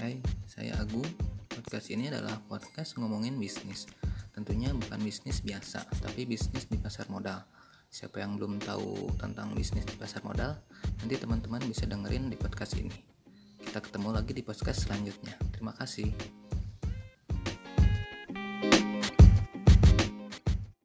Hai, saya Agung. podcast ini adalah podcast ngomongin bisnis. Tentunya bukan bisnis biasa, tapi bisnis di pasar modal. Siapa yang belum tahu tentang bisnis di pasar modal, nanti teman-teman bisa dengerin di podcast ini. Kita ketemu lagi di podcast selanjutnya. Terima kasih.